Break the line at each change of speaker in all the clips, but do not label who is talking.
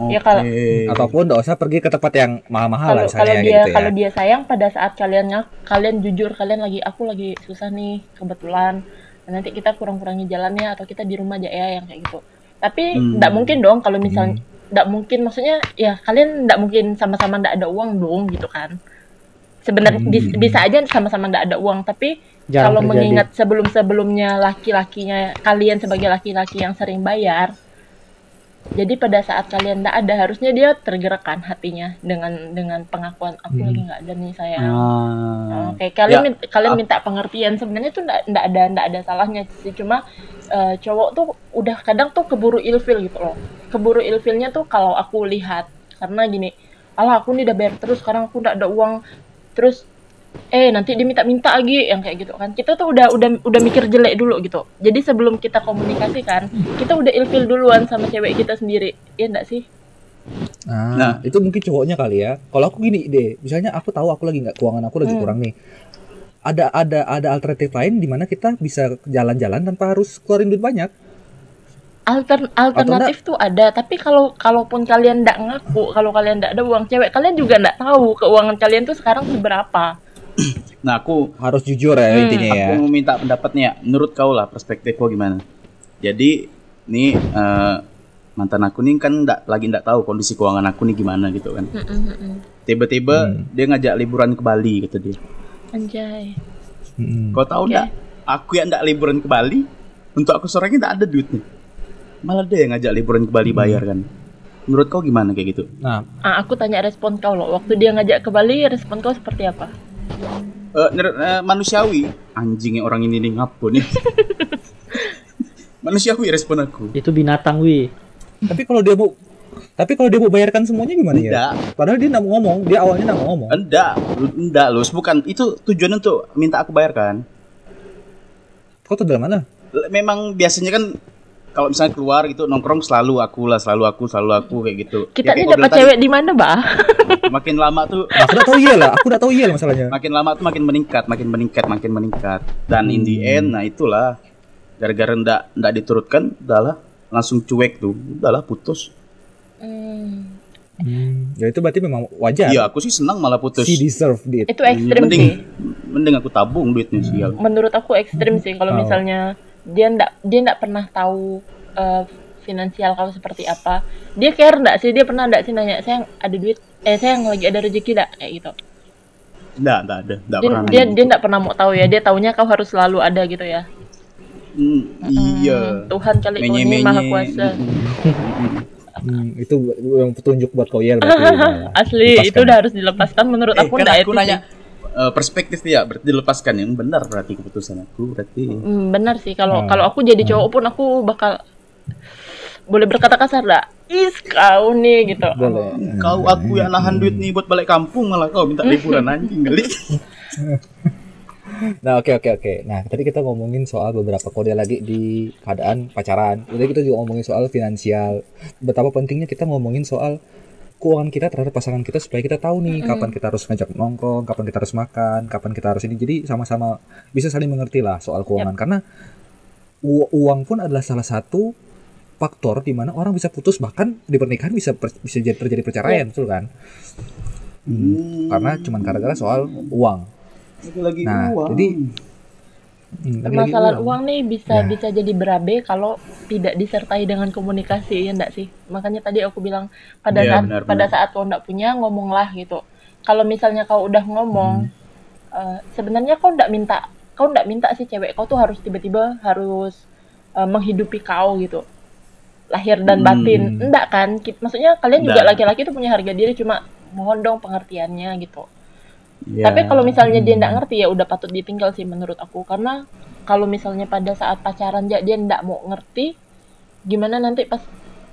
Ya, kalau-
Ataupun nggak usah pergi ke tempat yang mahal-mahal lah
kalau dia
gitu ya.
kalau dia sayang pada saat kaliannya kalian jujur kalian lagi aku lagi susah nih kebetulan nanti kita kurang-kurangi jalannya atau kita di rumah aja ya yang kayak gitu tapi
Hmm.
nggak mungkin dong kalau misalnya nggak mungkin maksudnya ya kalian nggak mungkin sama-sama nggak ada uang dong gitu kan sebenarnya
Hmm.
bis- bisa aja sama-sama nggak ada uang tapi
Jarang
kalau
terjadi.
mengingat sebelum-sebelumnya laki-lakinya kalian sebagai laki-laki yang sering bayar jadi pada saat kalian tidak ada harusnya dia tergerakkan hatinya dengan dengan pengakuan aku lagi nggak ada nih sayang.
Ah.
Oke, kalian
Ya,
min- kalian
ap-
minta pengertian. Sebenarnya ndak ndak ada ndak ada salahnya sih. Cuma eh, cowok tuh udah kadang tuh keburu ilfil gitu loh. Keburu ilfilnya tuh kalau aku lihat. Karena gini, alah aku nih udah bayar terus sekarang aku ndak ada uang. Terus eh nanti dia minta-minta lagi yang kayak gitu kan. Kita tuh udah udah udah mikir jelek dulu gitu. Jadi sebelum kita komunikasikan, kita udah ilfil duluan sama cewek kita sendiri. Iya ndak sih?
Nah,
Nah.
itu mungkin cowoknya kali ya. Kalau aku gini deh, misalnya aku tahu aku lagi nggak keuangan aku lagi
Hmm.
kurang nih. Ada ada ada alternatif lain di mana kita bisa jalan-jalan tanpa harus keluarin duit banyak.
Alter, alternatif tuh ada tapi kalau kalaupun kalian ndak ngaku kalau kalian ndak ada uang cewek kalian juga ndak tahu keuangan kalian tuh sekarang seberapa
Nah, aku
Harus jujur ya
Hmm.
intinya ya.
aku mau minta pendapatnya. Menurut kau lah perspektif kau gimana? Jadi nih eh, mantan aku nih kan ndak lagi ndak tahu kondisi keuangan aku nih gimana gitu kan. Tiba-tiba
Hmm.
dia ngajak liburan ke Bali kata dia.
anjay
Mm-mm.
Kau tahu
Oke.
ndak? Aku yang ndak liburan ke Bali, untuk aku sorenya ndak ada duitnya. Malah dia yang ngajak liburan ke Bali bayar kan. Menurut kau gimana kayak gitu?
Nah,
ah, aku tanya respon kau loh waktu dia ngajak ke Bali respon kau seperti apa
Eh, ner- eh, manusiawi. Anjingnya orang ini nih ngapu nih manusiawi respon aku.
Itu binatang wi.
tapi kalau dia mau tapi kalau dia mau bayarkan semuanya gimana ya?
enggak.
Padahal dia nggak mau ngomong, dia awalnya nggak mau ngomong.
enggak. Enggak Lus. Bukan. Itu tujuan untuk minta aku bayarkan.
Kau tuh dalam mana?
Memang biasanya kan kalau misalnya keluar gitu nongkrong selalu aku lah selalu aku selalu aku kayak gitu.
Kita
Ya, kau
dapat cewek di mana bah
makin lama tuh
aku nggak tahu iya lah, aku nggak tahu iya lah masalahnya.
makin lama tuh makin meningkat makin meningkat makin meningkat. Dan in the end nah itulah. Gara-gara ndak ndak diturutkan udahlah langsung cuek tuh udahlah putus.
Hmm,
Hmm, ya itu berarti memang wajar.
iya aku sih senang malah putus.
She deserve it.
itu ekstrim
mending
sih.
mending aku tabung duitnya sial.
Menurut aku ekstrim sih kalau
Oh.
misalnya dia ndak dia ndak pernah tahu eh, finansial kau seperti apa. Dia care ndak sih? Dia pernah ndak sih nanya saya ada duit? Eh saya lagi ada rezeki ndak? Kayak gitu.
Enggak, enggak ada, enggak
dia
pernah.
dia dia ndak pernah mau tahu ya. Dia taunya kau harus selalu ada gitu ya.
Hmm, iya.
Hmm, Tuhan kali ini maha kuasa.
Hmm, itu yang petunjuk buat kau ya berarti. Nah,
asli
lepaskan.
itu udah harus dilepaskan menurut
Eh,
aku
kan
ndak
aku nanya eh, perspektif dia berarti dilepaskan yang benar berarti keputusan aku berarti
Hmm, benar sih kalau
Hmm.
kalau aku jadi cowok pun aku bakal boleh berkata kasar ndak is kau nih gitu
Boleh.
kau aku yang nahan duit nih buat balik kampung malah kau minta liburan anjing kali
Nah, oke oke oke. Nah, tadi kita ngomongin soal beberapa kode lagi di keadaan pacaran. Udah kita juga ngomongin soal finansial. Betapa pentingnya kita ngomongin soal keuangan kita terhadap pasangan kita supaya kita tahu nih kapan kita harus ngajak nongkrong, kapan kita harus makan, kapan kita harus ini. Jadi sama-sama bisa saling mengerti lah soal keuangan karena u- uang pun adalah salah satu faktor di mana orang bisa putus bahkan di pernikahan bisa per- bisa jadi terjadi perceraian, betul kan? Hmm, karena cuman gara-gara soal uang.
itu lagi
Nah,
uang.
jadi Hmm, lagi-lagi
permasalahan uang nih bisa
Ya.
bisa jadi berabe kalau tidak disertai dengan komunikasi ya enggak sih makanya tadi aku bilang pada
Iya,
saat
benar,
pada
benar.
saat kau enggak punya ngomonglah gitu kalau misalnya kau udah ngomong eh, sebenarnya kau enggak minta kau enggak minta sih cewek kau tuh harus tiba-tiba harus eh, menghidupi kau gitu lahir dan batin
Hmm.
enggak kan maksudnya kalian juga
Enggak.
laki-laki tuh punya harga diri cuma mohon dong pengertiannya gitu
Ya.
tapi kalau misalnya dia nggak ngerti ya udah patut ditinggal sih menurut aku karena kalau misalnya pada saat pacaran dia dia nggak mau ngerti gimana nanti pas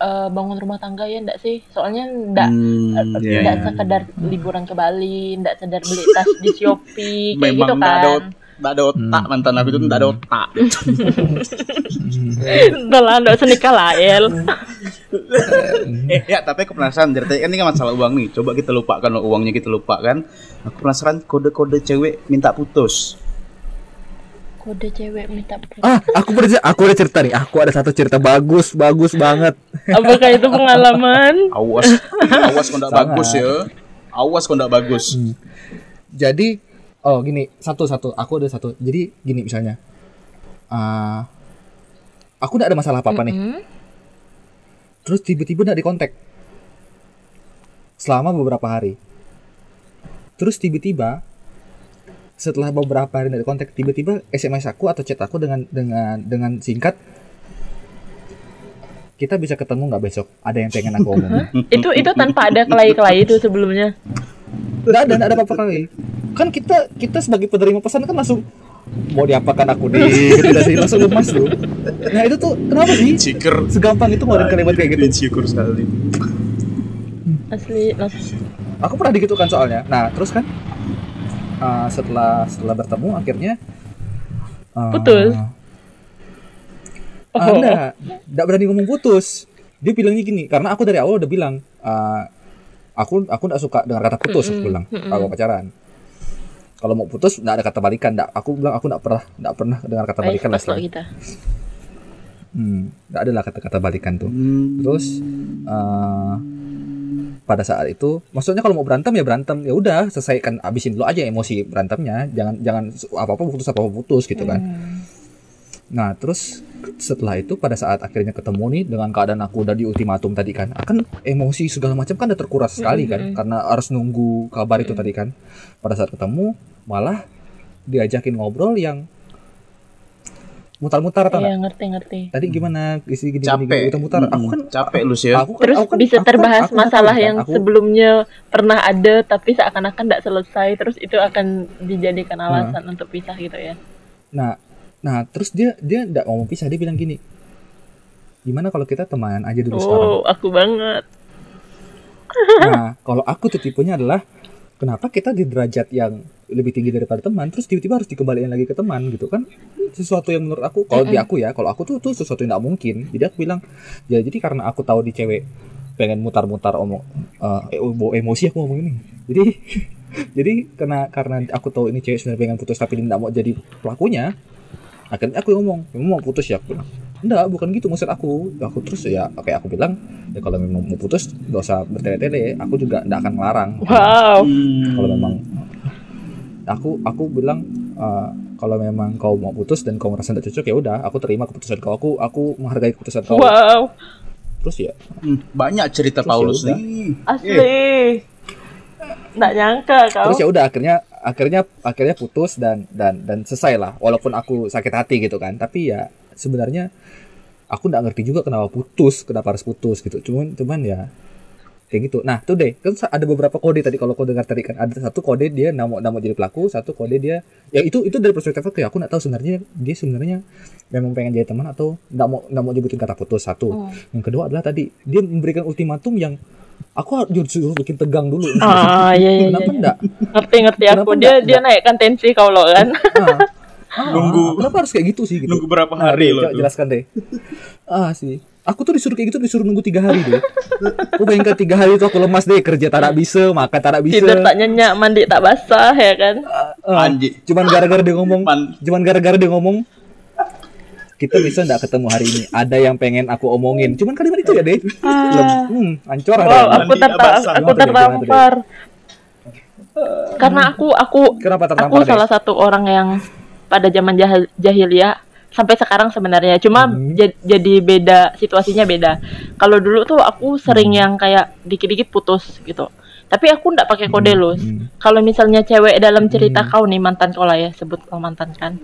eh, bangun rumah tangga ya nggak sih soalnya nggak
Hmm, iya,
nggak
iya.
sekedar liburan ke Bali nggak sekedar beli tas di Shopee kayak
memang
gitu
nggak ada
kan
nggak ada otak mantan aku itu nggak ada otak.
Udah lah nggak usah nikah lah El.
Eh ya tapi aku penasaran dari tadi kan ini kan masalah uang nih. Coba kita lupakan loh uangnya kita lupakan. Aku penasaran kode-kode cewek minta putus.
Kode cewek minta per-
Ah, aku pernah aku ada cerita nih. Aku ada satu cerita bagus, bagus banget.
apakah itu pengalaman?
Awas, awas
Sangat.
bagus ya. Awas kau ndak bagus.
Jadi, oh gini, satu-satu. Aku ada satu. Jadi gini misalnya. ah aku nggak ada masalah apa-apa nih.
Mm-mm.
Terus tiba-tiba nggak dikontak. Selama beberapa hari. Terus tiba-tiba setelah beberapa hari nggak dikontak, tiba-tiba SMS aku atau chat aku dengan dengan dengan singkat kita bisa ketemu nggak besok? Ada yang pengen aku omongin.
itu itu tanpa ada kelai-kelai itu sebelumnya
Nggak ada, nggak ada apa-apa kali. Kan kita kita sebagai penerima pesan kan langsung mau diapakan aku nih, gitu sih langsung lemas tuh. Nah itu tuh kenapa sih?
Ciker.
Segampang itu ngeluarin kalimat kayak gitu.
Ciker sekali.
asli langsung
Aku pernah gitu kan soalnya. Nah terus kan uh, setelah setelah bertemu akhirnya uh,
Putus?
Ah, enggak, enggak berani ngomong putus. Dia bilangnya gini, karena aku dari awal udah bilang, uh, aku aku enggak suka dengan kata putus, aku
Mm-mm,
bilang, kalau pacaran. Kalau mau putus, enggak ada kata balikan, enggak. Aku bilang aku enggak pernah, enggak pernah dengar kata balikan lah.
lo
istilahnya.
kita
Hmm, enggak ada lah kata-kata balikan tuh.
Hmm.
Terus uh, pada saat itu, maksudnya kalau mau berantem ya berantem, ya udah selesaikan, abisin dulu aja emosi berantemnya, jangan jangan apa apa putus apa apa putus gitu kan.
Hmm.
Nah, terus setelah itu pada saat akhirnya ketemu nih dengan keadaan aku udah di ultimatum tadi kan, akan emosi segala macam kan udah terkuras sekali kan, karena harus nunggu kabar itu tadi kan. Pada saat ketemu malah diajakin ngobrol yang mutar-mutar atau
Iya ngerti-ngerti.
Tadi gimana isi gini gini,
Capek.
gini mutar-mutar. Aku
Mm-mm.
kan
capek lu sih ya.
aku kan-
Terus
aku kan-
bisa
aku kan-
terbahas
aku kan
masalah
tahu kan,
yang
aku-
sebelumnya pernah ada tapi seakan-akan tidak selesai terus itu akan dijadikan alasan untuk pisah gitu ya.
Nah, nah terus dia dia nggak ngomong pisah, dia bilang gini. Gimana kalau kita teman aja dulu sekarang?
Oh, aku banget.
Nah, kalau aku tuh tipenya adalah kenapa kita di derajat yang lebih tinggi daripada teman, terus tiba-tiba harus dikembalikan lagi ke teman gitu kan? Sesuatu yang menurut aku, kalau di aku ya, kalau aku tuh tuh sesuatu yang tidak mungkin. Jadi aku bilang, ya jadi karena aku tahu di cewek pengen mutar-mutar omong eh, bawa emosi aku ngomong ini. Jadi jadi karena karena aku tahu ini cewek sebenarnya pengen putus tapi dia tidak mau jadi pelakunya, akhirnya aku ngomong, memang mau putus ya aku bilang. Enggak, bukan gitu maksud aku. Aku terus ya kayak aku bilang, ya kalau memang mau putus gak usah bertele-tele, aku juga tidak akan melarang.
Wow.
Hmm.
Kalau memang aku aku bilang eh, kalau memang kau mau putus dan kau merasa tidak cocok ya udah, aku terima keputusan kau. Aku aku menghargai keputusan kau.
Wow.
Terus ya,
Hmm, banyak cerita
Terus
Paulus
ya
nih.
Asli. Nggak nyangka kau.
terus ya udah akhirnya akhirnya akhirnya putus dan dan dan selesai lah. Walaupun aku sakit hati gitu kan, tapi ya sebenarnya aku nggak ngerti juga kenapa putus, kenapa harus putus gitu. Cuman cuman ya kayak gitu. Nah, tuh deh, kan ada beberapa kode tadi kalau kau dengar tadi kan ada satu kode dia nggak mau jadi pelaku, satu kode dia ya itu itu dari perspektif aku ya aku nggak tahu sebenarnya dia sebenarnya memang pengen jadi teman atau nggak mau nggak mau nyebutin kata putus satu.
Hmm.
Yang kedua adalah tadi dia memberikan ultimatum yang aku harus suruh bikin tegang dulu.
Ah, iya iya.
Kenapa
iya.
enggak?
Ngerti ngerti
Kenapa
aku. Dia
nggak-
dia naikkan tensi kau loh kan.
Ah, ah,
Nunggu-
kenapa harus kayak gitu sih gitu?
Nunggu berapa
Nah,
hari
deh,
lo
coba
tuh?
jelaskan deh. Ah sih. Aku tuh disuruh kayak gitu disuruh nunggu tiga hari deh. Aku bayangkan tiga hari itu aku lemas deh kerja tak bisa, makan tak bisa.
Tidur tak nyenyak, mandi tak basah ya kan.
Ah,
Anjing.
cuman gara-gara dia ngomong,
Man.
cuman gara-gara dia ngomong kita bisa nggak ketemu hari ini. Ada yang pengen aku omongin. Cuman kalimat itu ya deh.
Ah.
Hmm, hancur ada.
Wow, aku terta aku
gimana tuh,
tertampar. Karena aku aku
Kenapa
aku
tertampar deh?
salah satu orang yang pada zaman jahil- jahiliyah sampai sekarang sebenarnya cuma
Hmm.
ja- jadi beda situasinya beda. Kalau dulu tuh aku sering yang kayak dikit-dikit putus gitu. Tapi aku ndak pakai kode loh.
Hmm.
Kalau misalnya cewek dalam cerita kau nih mantan kau lah ya sebut kau mantan kan.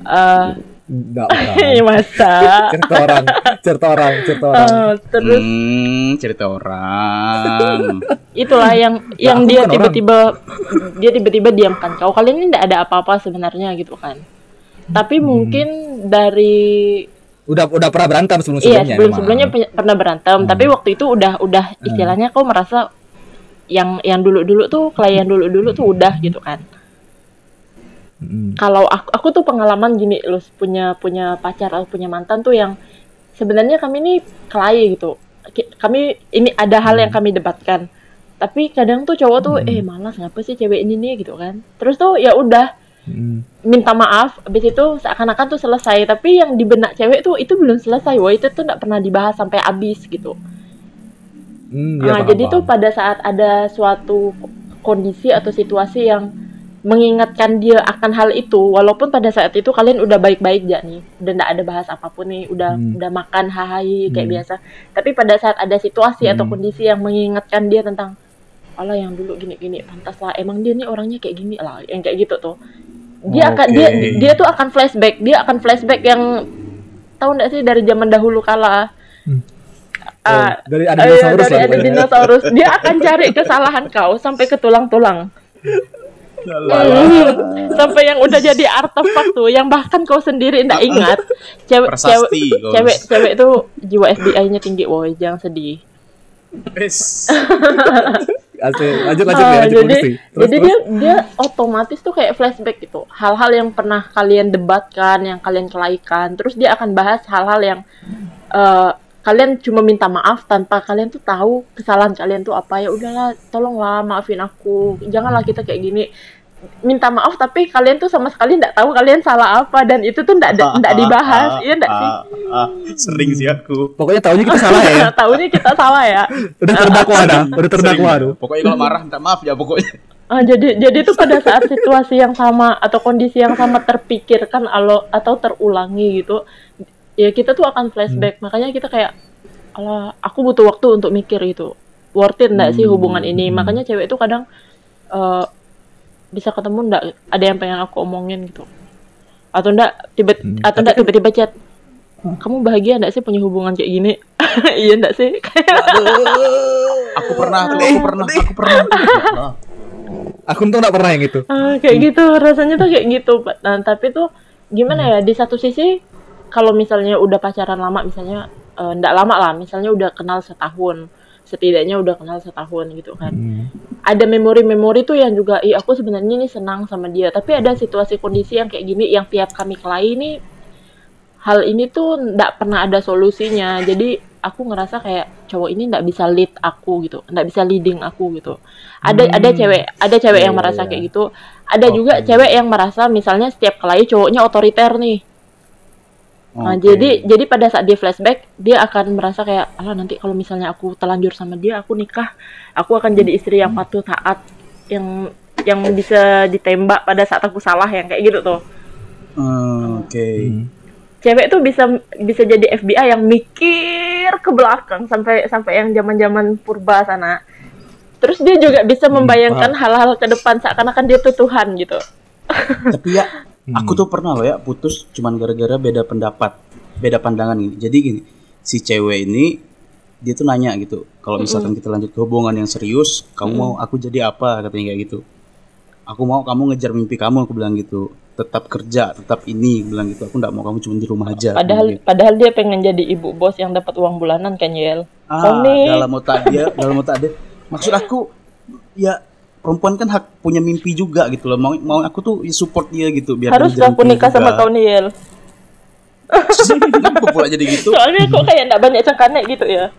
Eh
Enggak, bukan.
masa.
cerita orang, cerita orang, cerita orang.
Eh, terus
Hmm, cerita orang.
itulah yang yang
aku
dia tiba-tiba dia tiba-tiba diamkan kau kalian ini tidak ada apa-apa sebenarnya gitu kan tapi
Hmm.
mungkin dari
Udah udah pernah berantem sebelum
iya
sebelumnya.
sebelum sebelumnya pe- pernah berantem
Hmm.
tapi waktu itu udah udah istilahnya kau merasa yang yang dulu dulu tuh klien dulu dulu tuh udah gitu kan kalau aku aku tuh pengalaman gini loh punya punya pacar atau punya mantan tuh yang sebenarnya kami ini klien gitu. Kami ini ada hal yang kami debatkan. Tapi kadang tuh cowok tuh eh malas ngapa sih cewek ini nih? gitu kan. Terus tuh ya udah minta maaf habis itu seakan-akan tuh selesai. Tapi yang di benak cewek tuh itu belum selesai wah itu tuh nggak pernah dibahas sampai habis gitu.
Hmm, iya,
nah
paham,
jadi tuh pada saat ada suatu kondisi atau situasi yang mengingatkan dia akan hal itu walaupun pada saat itu kalian udah baik-baik ya nih udah nggak ada bahas apa pun nih udah
Hmm.
udah makan hahaha kayak
Hmm.
biasa. Tapi pada saat ada situasi atau
Hmm.
kondisi yang mengingatkan dia tentang Allah yang dulu gini-gini pantas lah emang dia nih orangnya kayak gini lah yang kayak gitu tuh. Dia akan dia dia tuh akan flashback dia akan flashback yang tahu nggak sih dari zaman dahulu kala
Oh,
Ah,
dari ada
eh,
dinosaurus
dari ada dinosaurus. Dia akan cari kesalahan kau sampai ke tulang-tulang. Hmm, sampai yang udah jadi artefak tuh yang bahkan kau sendiri nggak ingat. Cewek cewek cewek cewek tuh jiwa FBI-nya tinggi. Woi jangan sedih.
Lanjut lanjut
Ah,
ya, lanjut
jadi
Terus,
jadi
terus.
dia dia otomatis tuh kayak flashback gitu. Hal-hal yang pernah kalian debatkan yang kalian kelaikan. Terus dia akan bahas hal-hal yang eh, kalian cuma minta maaf tanpa kalian tuh tahu kesalahan kalian tuh apa ya udahlah tolonglah maafin aku janganlah kita kayak gini minta maaf tapi kalian tuh sama sekali nggak tahu kalian salah apa dan itu tuh nggak ada- nggak dibahas iya nggak sih
Ah, ah, sering sih aku.
Pokoknya tahunya kita salah ya.
tahunya kita salah ya
Udah terdakwa dah, udah terdakwa tuh.
Pokoknya kalau marah minta maaf ya pokoknya.
Ah, jadi jadi itu pada saat situasi yang sama atau kondisi yang sama terpikirkan alo, atau terulangi gitu ya kita tuh akan flashback. Makanya kita kayak Allah aku butuh waktu untuk mikir gitu worth it nggak sih
Hmm.
hubungan ini? makanya cewek itu kadang eh, bisa ketemu nggak? Ada yang pengen aku omongin gitu. Atau enggak tiba
Hmm.
atau enggak tiba-tiba chat kamu bahagia enggak sih punya hubungan kayak gini? Iya enggak sih?
Aku pernah tuh, aku pernah, aku pernah. Aku pernah.
Aku tuh nggak pernah yang itu.
Ah, kayak gitu. Rasanya tuh kayak gitu Pak. nah, tapi tuh gimana ya di satu sisi kalau misalnya udah pacaran lama misalnya eh, ndak lama lah misalnya udah kenal setahun setidaknya udah kenal setahun gitu kan
Hmm.
ada memori-memori tuh yang juga ih aku sebenarnya nih senang sama dia tapi ada situasi kondisi yang kayak gini yang tiap kami kelahi nih hal ini tuh ndak pernah ada solusinya jadi aku ngerasa kayak cowok ini ndak bisa lead aku gitu ndak bisa leading aku gitu ada
Hmm.
ada cewek ada cewek yang
Iya,
merasa
iya.
kayak gitu ada
Oke.
juga cewek yang merasa misalnya setiap kelahi cowoknya otoriter nih Nah,
Oke.
jadi jadi pada saat dia flashback, dia akan merasa kayak, "Alah, nanti kalau misalnya aku telanjur sama dia, aku nikah, aku akan jadi istri yang patuh taat, yang yang bisa ditembak pada saat aku salah yang kayak gitu tuh."
Hmm, Oke.
Hmm.
Cewek tuh bisa bisa jadi FBI yang mikir ke belakang sampai sampai yang zaman-zaman purba sana. Terus dia juga bisa membayangkan hal-hal ke depan seakan-akan dia tuh Tuhan gitu.
Tapi ya, aku tuh pernah loh ya putus cuman gara-gara beda pendapat, beda pandangan gini. Jadi gini, si cewek ini dia tuh nanya gitu, kalau misalkan kita lanjut ke hubungan yang serius, kamu mau aku jadi apa katanya kayak gitu. Aku mau kamu ngejar mimpi kamu, aku bilang gitu. Tetap kerja, tetap ini, aku bilang gitu. Aku nggak mau kamu cuma di rumah aja.
Padahal
gitu.
padahal dia pengen jadi ibu bos yang dapat uang bulanan kan Yel.
ah, dalam otak dia, dalam otak dia. Maksud aku, ya perempuan kan hak punya mimpi juga gitu loh. Mau mau aku tuh ya support dia gitu biar
Harus
dia
aku nikah sama kau nih Yel.
Kenapa pula jadi gitu?
Soalnya kok kayak nggak banyak cengkanek gitu ya.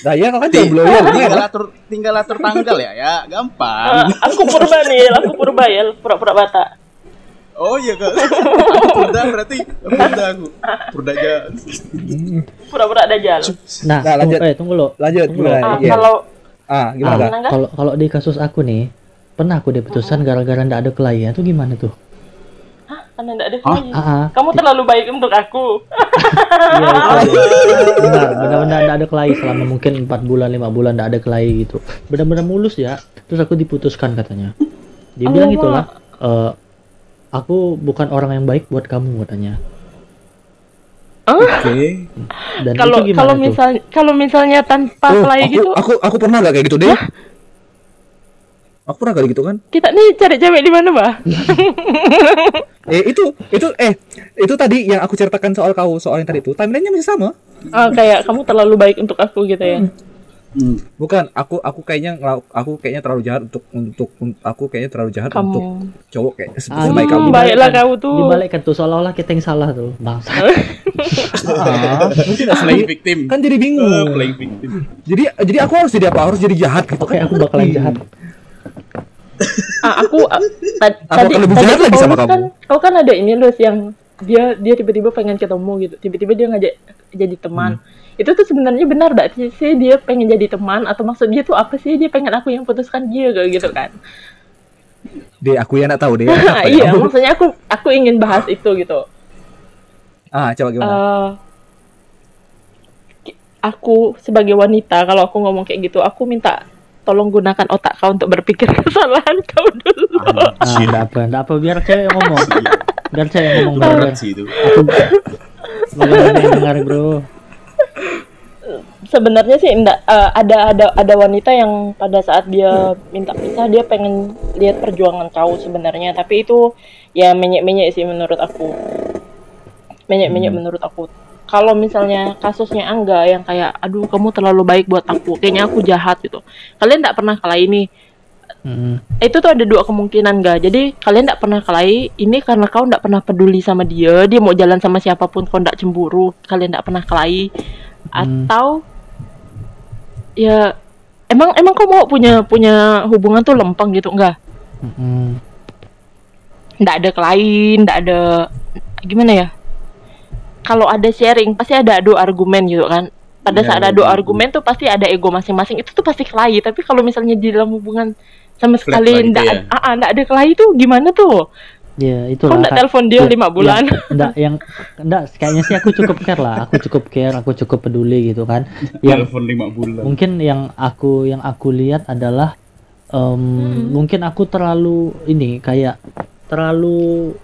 Nah ya kan jomblo ya,
tinggal
lah.
atur tinggal atur tanggal ya, ya gampang.
aku purba nih, Yel. aku purba Yel, pura-pura bata.
Oh iya kan. Aku Purda berarti purda aku. Purda aja.
Pura-pura dajal.
Nah,
Nah, lanjut.
tunggu- eh tunggu lo.
Lanjut,
Tunggu lo.
Ah,
Iya.
kalau
Ah, gimana?
Ah? Kalau kalau di kasus aku nih, pernah aku diputuskan gara-gara ndak ada klien tuh gimana tuh?
karena nggak ada
Hah?
klien.
Ah, ah.
Kamu terlalu baik untuk aku.
Iya itu. Benar, benar-benar ndak ada klien selama mungkin 4 bulan, 5 bulan ndak ada klien gitu. Benar-benar mulus ya. Terus aku diputuskan katanya. Dia bilang gitu lah, "Eh, aku bukan orang yang baik buat kamu katanya.
Oke.
Dan
Kalau
itu gimana
kalau
tuh?
misal kalau misalnya tanpa
Oh,
klien
aku,
gitu,
aku aku pernah gak kayak gitu deh. Aku pernah gak gitu kan?
kita nih cari cewek di mana, Bah?
Eh itu itu eh itu tadi yang aku ceritakan soal kau soal yang tadi itu timelinenya masih sama.
Ah, kayak kamu terlalu baik untuk aku gitu ya.
Hmm.
Bukan, aku aku kayaknya aku kayaknya terlalu jahat untuk untuk un- aku kayaknya terlalu jahat
Kamu.
untuk cowok kayak se-
Ah,
sebaik
Hmm,
kamu.
baiklah kau tuh.
Dibalikkan tuh seolah-olah kita yang salah tuh. Bangsa.
Ah, mungkin
Playing
selain-
victim.
kan jadi bingung.
playing victim.
Jadi jadi aku harus jadi apa? Harus jadi jahat gitu
Oke,
kan?
aku bakalan jahat.
ah, aku ah, ta-
Aku
tadi
akan lebih
tadi
jahat lagi sama
Paulus kan, kau kan ada ini loh yang dia dia tiba-tiba pengen ketemu gitu tiba-tiba dia ngajak jadi teman
Hmm.
Itu tuh sebenarnya benar gak sih sih dia pengen jadi teman atau maksud dia tuh apa sih dia pengen aku yang putuskan dia kayak gitu kan
Deh, aku ya nggak tahu deh. Apa ya?
iya maksudnya aku aku ingin bahas itu gitu
Ah, coba gimana?
Ki- aku sebagai wanita kalau aku ngomong kayak gitu aku minta tolong gunakan otak kau untuk berpikir kesalahan kau dulu
Ah, enggak apa, enggak apa biar cewek yang ngomong. Biar cewek yang ngomong bro.
Berat sih itu.
Aku bagaimana yang dengar bro?
Sebenarnya sih enggak eh, ada ada ada wanita yang pada saat dia minta pisah dia pengen lihat perjuangan kau sebenarnya. Tapi itu ya menyek-menyek sih menurut aku. Menyek-menyek menurut aku. Kalau misalnya kasusnya Angga yang kayak aduh kamu terlalu baik buat aku kayaknya aku jahat gitu. Kalian enggak pernah kelahi nih.
Mm-mm.
itu tuh ada dua kemungkinan ga. Jadi kalian tidak pernah kelahi ini karena kau tidak pernah peduli sama dia dia mau jalan sama siapa pun kau tidak cemburu. Kalian tidak pernah kelahi
Hmm.
atau ya emang emang kau mau punya punya hubungan tuh lempeng gitu enggak
Mm-mm.
tidak ada kelahi tidak ada gimana ya kalau ada sharing pasti ada adu argumen gitu kan pada
Iya,
saat adu
iya.
argumen tuh pasti ada ego masing-masing itu tuh pasti kelahi tapi kalau misalnya di dalam hubungan sama sekali
gitu
ndak
ya.
ah, ndak ada kelahi tuh gimana tuh
Ya
kau
itulah.
ndak
Kak.
telepon dia
Ya,
lima bulan
Yang, enggak yang enggak kayaknya sih aku cukup care lah. Aku cukup care, aku cukup peduli gitu kan. Yang
Telepon lima bulan.
mungkin yang aku yang aku lihat adalah em,
Hmm.
mungkin aku terlalu ini kayak terlalu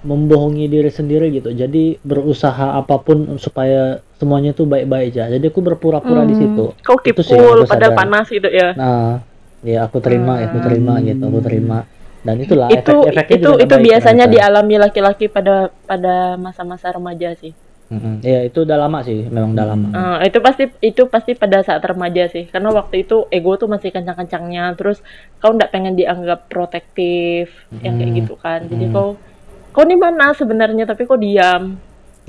membohongi diri sendiri gitu jadi berusaha apa pun supaya semuanya tuh baik-baik aja jadi aku berpura-pura di
Hmm,
situ
kau
Itu sih
padahal panas gitu ya
nah ya aku terima aku terima gitu aku terima dan itulah
itu
efek-efeknya
itu itu biasanya
ternyata.
dialami laki-laki pada pada masa-masa remaja sih.
Mm-mm. ya itu udah lama sih memang udah lama.
Eh, itu pasti itu pasti pada saat remaja sih. Karena waktu itu ego tuh masih kencang-kencangnya. Terus kau ndak pengen dianggap protektif yang kayak gitu kan. Jadi
Hmm.
kau kau di mana sebenarnya? Tapi kau diam.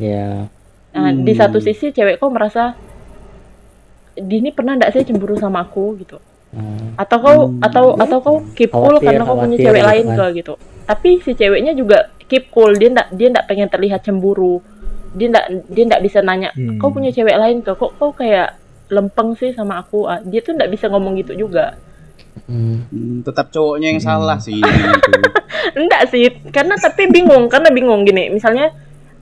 Ya.
Nah, di
Hmm.
satu sisi cewek kau merasa Dini pernah ndak sih cemburu sama aku? gitu
Hmm.
atau kau
Hmm.
atau atau kau keep cool
Khawatir,
karena kau punya
khawatir
cewek
gitu
lain
kan.
ke gitu tapi si ceweknya juga keep cool dia ndak dia ndak pengen terlihat cemburu dia ndak dia ndak bisa nanya
Hmm.
kau punya cewek lain ke kok kau kayak lempeng sih sama aku Ah, dia tuh ndak bisa ngomong gitu juga
Hmm.
Hmm, tetap cowoknya yang
Hmm.
salah sih ini gitu.
enggak sih karena tapi bingung karena bingung gini misalnya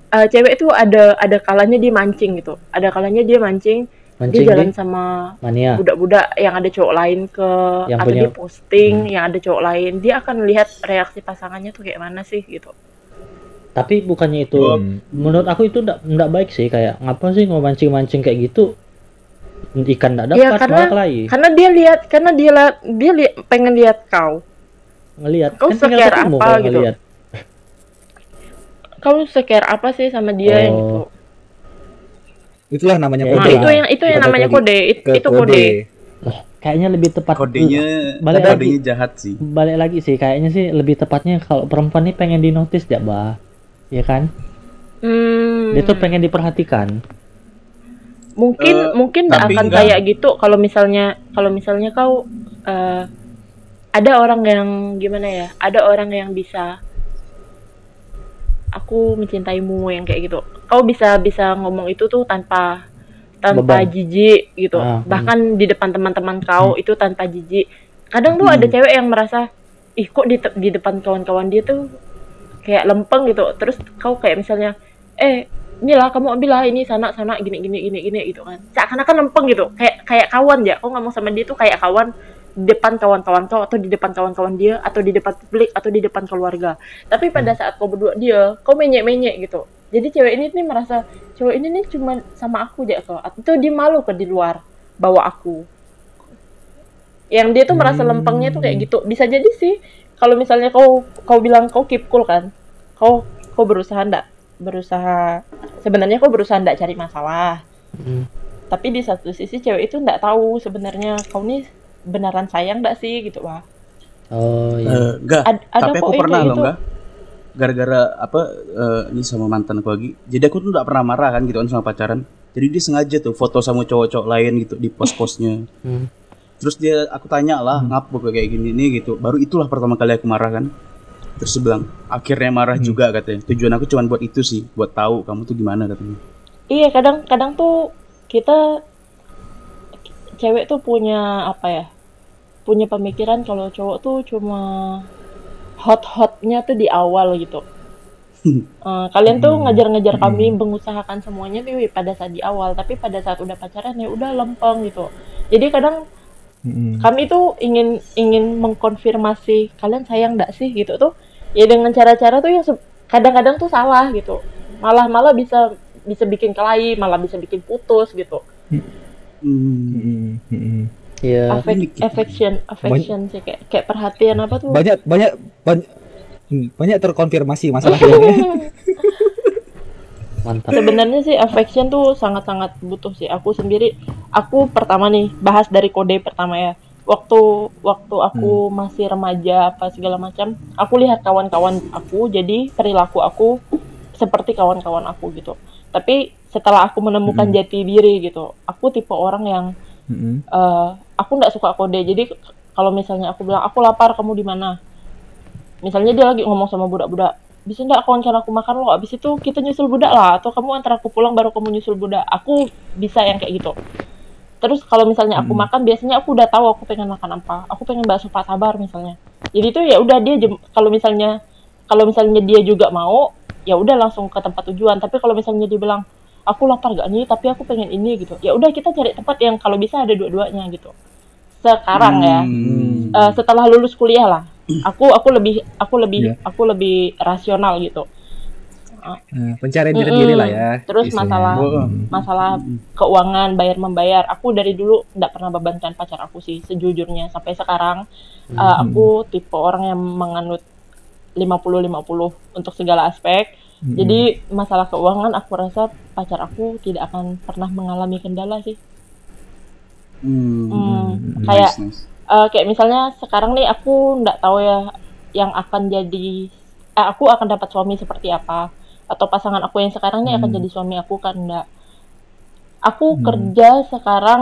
eh, cewek itu ada ada kalanya dia mancing gitu ada kalanya dia mancing,
mancing
dia jalan
di
sama
mania.
budak-budak yang ada cowok lain ke
Yang
atau
punya-
dia posting
Hmm.
yang ada cowok lain. Dia akan lihat reaksi pasangannya tuh kayak mana sih gitu.
Tapi bukannya itu
Hmm.
menurut aku itu ndak ndak baik sih. Kayak ngapa sih mau mancing mancing kayak gitu? Ikan ndak
Iya,
dapat
karena-
malah kelahi.
karena dia lihat karena dia la- dia li- pengen lihat kau.
Ngelihat.
Kau
kan ketemu
apa gitu?
ngelihat.
Kau secare apa sih sama dia yang
Oh.
gitu
Itulah namanya
Ya,
nah
kode.
itu yang itu yang namanya kode. It-
ke
itu kode.
kayaknya lebih tepat
Kodenya
Balik
kodenya jahat sih.
balik lagi sih kayaknya sih lebih tepatnya kalau perempuan ini pengen di notice ya bah. Ya kan?
Hmm,
dia tuh pengen diperhatikan.
Mungkin
Eh,
mungkin
tapi
akan
enggak.
kayak gitu kalau misalnya kalau misalnya kau eh, ada orang yang gimana ya? Ada orang yang bisa aku mencintaimu yang kayak gitu. Kau bisa bisa ngomong itu tuh tanpa tanpa
Beban.
jijik gitu.
Ah, hmm.
bahkan di depan teman-teman kau itu tanpa jijik. Kadang tuh ada
Hmm.
cewek yang merasa ih kok di, di depan kawan-kawan dia tuh kayak lempeng gitu. Terus kau kayak misalnya eh inilah kamu ambil lah ini sana sana gini gini gini gini gitu kan. Seakan-akan lempeng gitu. Kayak kayak kawan ya. Kau ngomong sama dia tuh kayak kawan depan kawan-kawan kau atau di depan kawan-kawan dia atau di depan publik atau di depan keluarga. Tapi pada saat kau berdua dia kau menyek-menyek gitu. Jadi cewek ini nih merasa cewek ini nih cuma sama aku aja kok. Atau dia malu ke di luar bawa aku. Yang dia tuh merasa lempengnya tuh kayak gitu. Bisa jadi sih kalau misalnya kau kau bilang kau keep cool kan kau kau berusaha ndak? Berusaha sebenarnya kau berusaha ndak cari masalah.
Hmm.
tapi di satu sisi cewek itu ndak tahu sebenarnya kau nih beneran sayang ndak sih gitu wah
oh iya
Eh, enggak,
Ad- ada
tapi aku pernah loh
gitu.
enggak. Gara-gara apa eh, ini sama mantan aku lagi. Jadi aku tuh enggak pernah marah kan gitu kan sama pacaran. Jadi dia sengaja tuh foto sama cowok-cowok lain gitu di pos-posnya.
Hmm.
terus dia aku tanya lah
Hmm.
ngapa kok kayak gini nih gitu baru itulah pertama kali aku marah kan terus dia bilang akhirnya marah
Hmm.
juga katanya tujuan aku cuma buat itu sih buat tahu kamu tuh gimana katanya
Iya, kadang kadang tuh kita cewek tuh punya apa ya? Punya pemikiran kalau cowok tuh cuma hot-hotnya tuh di awal gitu. Eh, kalian tuh
Hmm.
ngejar-ngejar kami
Hmm.
mengusahakan semuanya tuh pada saat di awal, tapi pada saat udah pacaran ya udah lempeng gitu. Jadi kadang
Mm-mm.
kami tuh ingin ingin mengkonfirmasi kalian sayang nggak sih gitu tuh ya dengan cara-cara tuh yang kadang-kadang tuh salah gitu malah malah bisa bisa bikin kelahi malah bisa bikin putus gitu
hmm.
Mm-mm. Mm-mm.
Iya.
Unik.
affection affection sih kayak kayak perhatian apa tuh
banyak banyak banyak hmm, banyak terkonfirmasi masalah ini
Mantap.
sebenarnya sih affection tuh sangat-sangat butuh sih aku sendiri aku pertama nih bahas dari kode pertama ya waktu waktu aku masih remaja apa segala macam aku lihat kawan-kawan aku jadi perilaku aku seperti kawan-kawan aku gitu tapi setelah aku menemukan
Hmm.
jati diri gitu aku tipe orang yang
Mm-mm.
eh, aku nggak suka kode. Jadi kalau misalnya aku bilang aku lapar kamu di mana? Misalnya dia lagi ngomong sama budak-budak bisa nggak aku antar aku makan lo? Abis itu kita nyusul budak lah atau kamu antar aku pulang baru kamu nyusul budak. Aku bisa yang kayak gitu. Terus kalau misalnya aku
Hmm.
makan biasanya aku udah tahu aku pengen makan apa. Aku pengen bakso pak sabar misalnya. Jadi itu ya udah dia kalau misalnya kalau misalnya dia juga mau ya udah langsung ke tempat tujuan. Tapi kalau misalnya dia bilang aku lapar gak nih tapi aku pengen ini gitu. Ya udah kita cari tempat yang kalau bisa ada dua-duanya gitu. Sekarang ya.
Hmm.
Eh, setelah lulus kuliah lah. Aku aku lebih aku lebih
Iya.
aku lebih rasional gitu.
Nah, pencarian diri lah ya
Terus
istilahnya.
masalah-
Oh.
masalah keuangan bayar membayar. Aku dari dulu nggak pernah bebankan pacar aku sih sejujurnya. Sampai sekarang eh, aku tipe orang yang menganut 50-50 untuk segala aspek.
Mm-mm.
jadi masalah keuangan aku rasa pacar aku tidak akan pernah mengalami kendala sih
Hmm.
Hmm,
Hmm,
kayak
Nice, nice.
eh, kayak misalnya sekarang nih aku nggak tahu ya yang akan jadi eh, aku akan dapat suami seperti apa atau pasangan aku yang sekarang nih akan
Hmm.
jadi suami aku kan enggak aku
Hmm.
kerja sekarang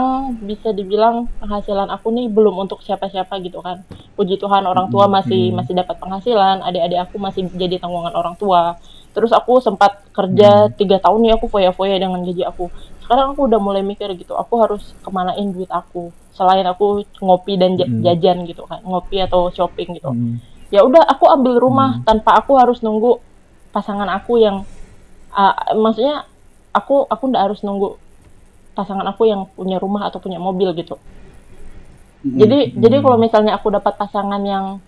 bisa dibilang penghasilan aku nih belum untuk siapa-siapa gitu kan puji Tuhan orang tua masih
Hmm.
masih dapat penghasilan adik-adik aku masih jadi tanggungan orang tua terus aku sempat kerja
Hmm.
tiga tahun nih aku foya-foya dengan gaji aku sekarang aku udah mulai mikir gitu aku harus kemanain duit aku selain aku ngopi dan
Hmm.
jajan gitu kan ngopi atau shopping gitu
Mm.
ya udah aku ambil rumah
Hmm.
tanpa aku harus nunggu pasangan aku yang ah, maksudnya aku aku nggak harus nunggu pasangan aku yang punya rumah atau punya mobil gitu
Hmm.
jadi
Hmm.
jadi kalau misalnya aku dapat pasangan yang